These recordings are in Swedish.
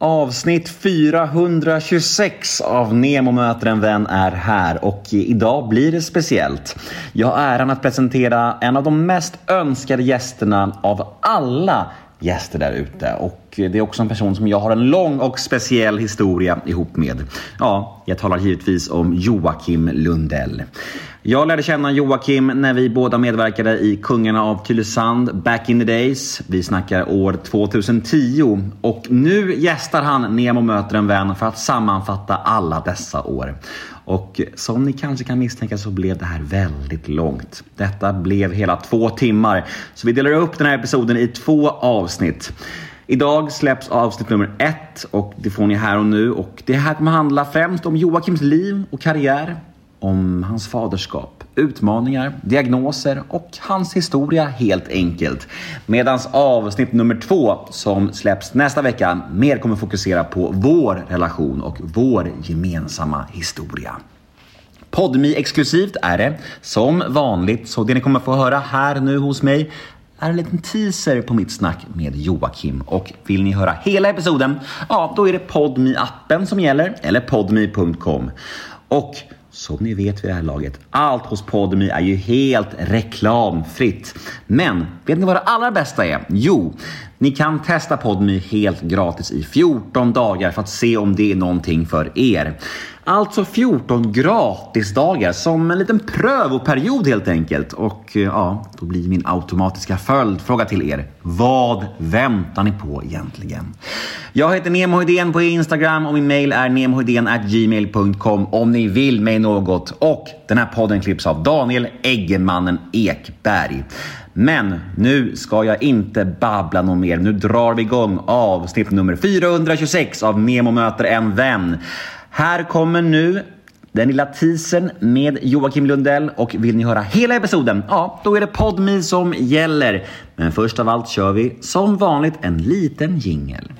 Avsnitt 426 av Nemo möter en vän är här och idag blir det speciellt. Jag har äran att presentera en av de mest önskade gästerna av alla gäster där ute. Och det är också en person som jag har en lång och speciell historia ihop med. Ja, jag talar givetvis om Joakim Lundell. Jag lärde känna Joakim när vi båda medverkade i Kungarna av Tylösand back in the days. Vi snackar år 2010 och nu gästar han Nemo möter en vän för att sammanfatta alla dessa år. Och som ni kanske kan misstänka så blev det här väldigt långt. Detta blev hela två timmar, så vi delar upp den här episoden i två avsnitt. Idag släpps avsnitt nummer ett och det får ni här och nu. Och det här kommer handla främst om Joakims liv och karriär, om hans faderskap, utmaningar, diagnoser och hans historia helt enkelt. Medans avsnitt nummer två som släpps nästa vecka mer kommer fokusera på vår relation och vår gemensamma historia. Podmi exklusivt är det som vanligt, så det ni kommer få höra här nu hos mig är en liten teaser på mitt snack med Joakim. Och vill ni höra hela episoden, ja då är det podmi appen som gäller, eller podmi.com. Och som ni vet vid det här laget, allt hos Podmi är ju helt reklamfritt. Men vet ni vad det allra bästa är? Jo, ni kan testa Podmy helt gratis i 14 dagar för att se om det är någonting för er. Alltså 14 gratisdagar som en liten prövoperiod helt enkelt. Och eh, ja, då blir min automatiska följdfråga till er. Vad väntar ni på egentligen? Jag heter Nemohedén på Instagram och min mail är gmail.com om ni vill mig något. Och den här podden klipps av Daniel Eggemannen Ekberg. Men nu ska jag inte babbla något mer. Nu drar vi igång avsnitt nummer 426 av Nemo möter en vän. Här kommer nu den lilla teasern med Joakim Lundell och vill ni höra hela episoden? Ja, då är det PodMe som gäller. Men först av allt kör vi som vanligt en liten jingel.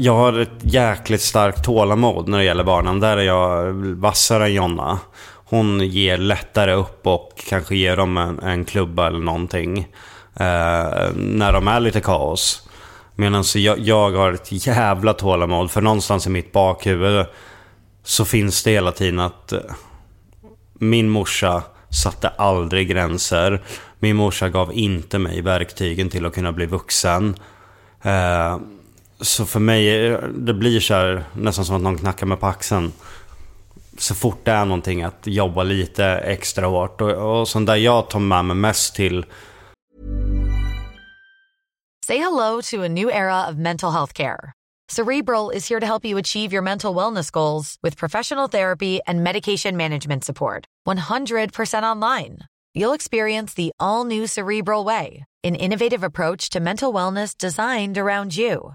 Jag har ett jäkligt starkt tålamod när det gäller barnen. Där är jag vassare än Jonna. Hon ger lättare upp och kanske ger dem en, en klubba eller någonting. Eh, när de är lite kaos. Medan jag, jag har ett jävla tålamod. För någonstans i mitt bakhuvud så finns det hela tiden att eh, min morsa satte aldrig gränser. Min morsa gav inte mig verktygen till att kunna bli vuxen. Eh, så för mig, det blir så här, nästan som att någon knackar mig på axeln. Så fort det är någonting att jobba lite extra hårt. Och, och sånt där jag tar med mig mest till. Say hello to a new era of mental health care. Cerebral is here to help you achieve your mental wellness goals with professional therapy and medication management support. 100% online. You'll experience the all new Cerebral Way, an innovative approach to mental wellness designed around you.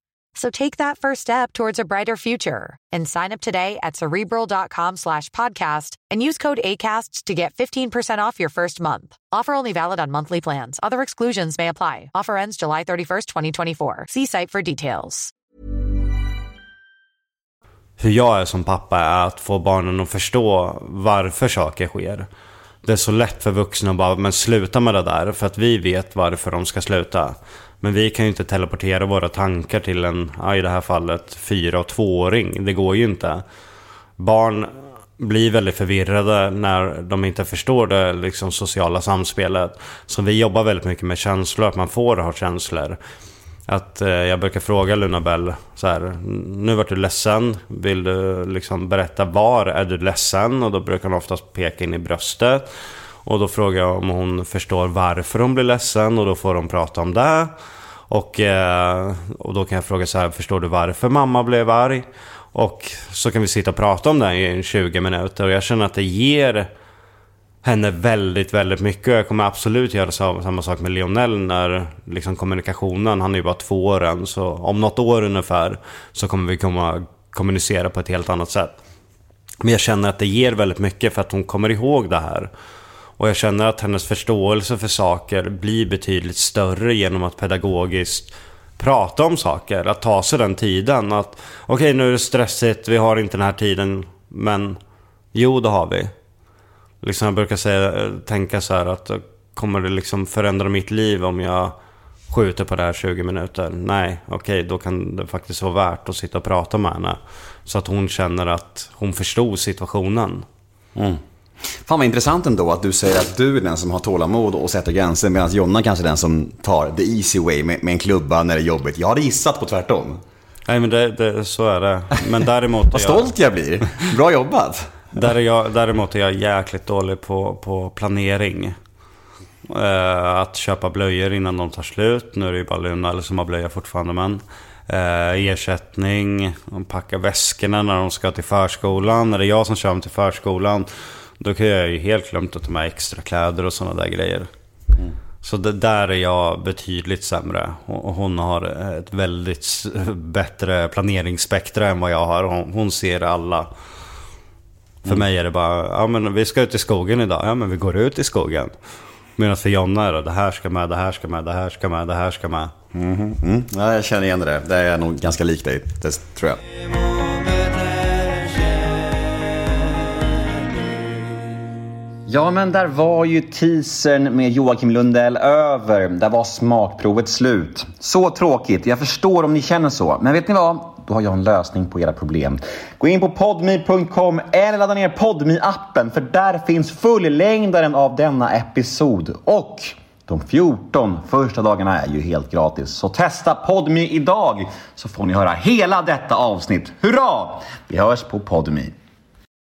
So take that first step towards a brighter future and sign up today at cerebral.com slash podcast and use code ACasts to get 15% off your first month. Offer only valid on monthly plans. Other exclusions may apply. Offer ends July 31st, 2024. See site for details. Hur jag är som pappa är att få barnen att förstå varför saker sker. Det är så lätt för vuxna att bara, men sluta med det där. För att vi vet varför de ska sluta. Men vi kan ju inte teleportera våra tankar till en, i det här fallet, fyra och tvååring. Det går ju inte. Barn blir väldigt förvirrade när de inte förstår det liksom, sociala samspelet. Så vi jobbar väldigt mycket med känslor, att man får ha känslor. Att eh, jag brukar fråga Luna Bell så här, nu vart du ledsen, vill du liksom berätta var är du ledsen? Och då brukar hon oftast peka in i bröstet. Och då frågar jag om hon förstår varför hon blir ledsen och då får hon prata om det. Och, eh, och då kan jag fråga så här, förstår du varför mamma blev arg? Och så kan vi sitta och prata om det i 20 minuter och jag känner att det ger henne väldigt, väldigt mycket. Jag kommer absolut göra samma sak med Lionel när liksom kommunikationen, han är ju bara två år än, så om något år ungefär så kommer vi komma kommunicera på ett helt annat sätt. Men jag känner att det ger väldigt mycket för att hon kommer ihåg det här. Och jag känner att hennes förståelse för saker blir betydligt större genom att pedagogiskt prata om saker. Att ta sig den tiden. Att okej, okay, nu är det stressigt, vi har inte den här tiden. Men jo, det har vi. Liksom jag brukar säga, tänka så här att kommer det liksom förändra mitt liv om jag skjuter på det här 20 minuter? Nej, okej, okay, då kan det faktiskt vara värt att sitta och prata med henne. Så att hon känner att hon förstod situationen. Mm. Fan vad intressant ändå att du säger att du är den som har tålamod och sätter gränser medan Jonna kanske är den som tar the easy way med, med en klubba när det är jobbigt. Jag hade gissat på tvärtom. Nej men det, det, så är det. Men däremot... vad stolt jag blir. Bra jobbat. Där är jag, däremot är jag jäkligt dålig på, på planering. Uh, att köpa blöjor innan de tar slut. Nu är det ju bara Luna eller som har blöja fortfarande men. Uh, ersättning, packa väskorna när de ska till förskolan. När det är jag som kör dem till förskolan. Då kan jag ju helt glömt att ta med extra kläder och sådana där grejer. Mm. Så det, där är jag betydligt sämre. Och hon har ett väldigt bättre planeringsspektra än vad jag har. Hon, hon ser alla. För mm. mig är det bara, ja men vi ska ut i skogen idag. Ja men vi går ut i skogen. Medan för Jonna är det, det här ska med, det här ska med, det här ska med, det här ska med. Mm. Mm. Ja, jag känner igen det. Det är nog ganska likt dig, det tror jag. Ja, men där var ju teasern med Joakim Lundell över. Där var smakprovet slut. Så tråkigt. Jag förstår om ni känner så. Men vet ni vad? Då har jag en lösning på era problem. Gå in på podme.com eller ladda ner podme appen för där finns fullängdaren av denna episod. Och de 14 första dagarna är ju helt gratis. Så testa Podme idag så får ni höra hela detta avsnitt. Hurra! Vi hörs på Podme.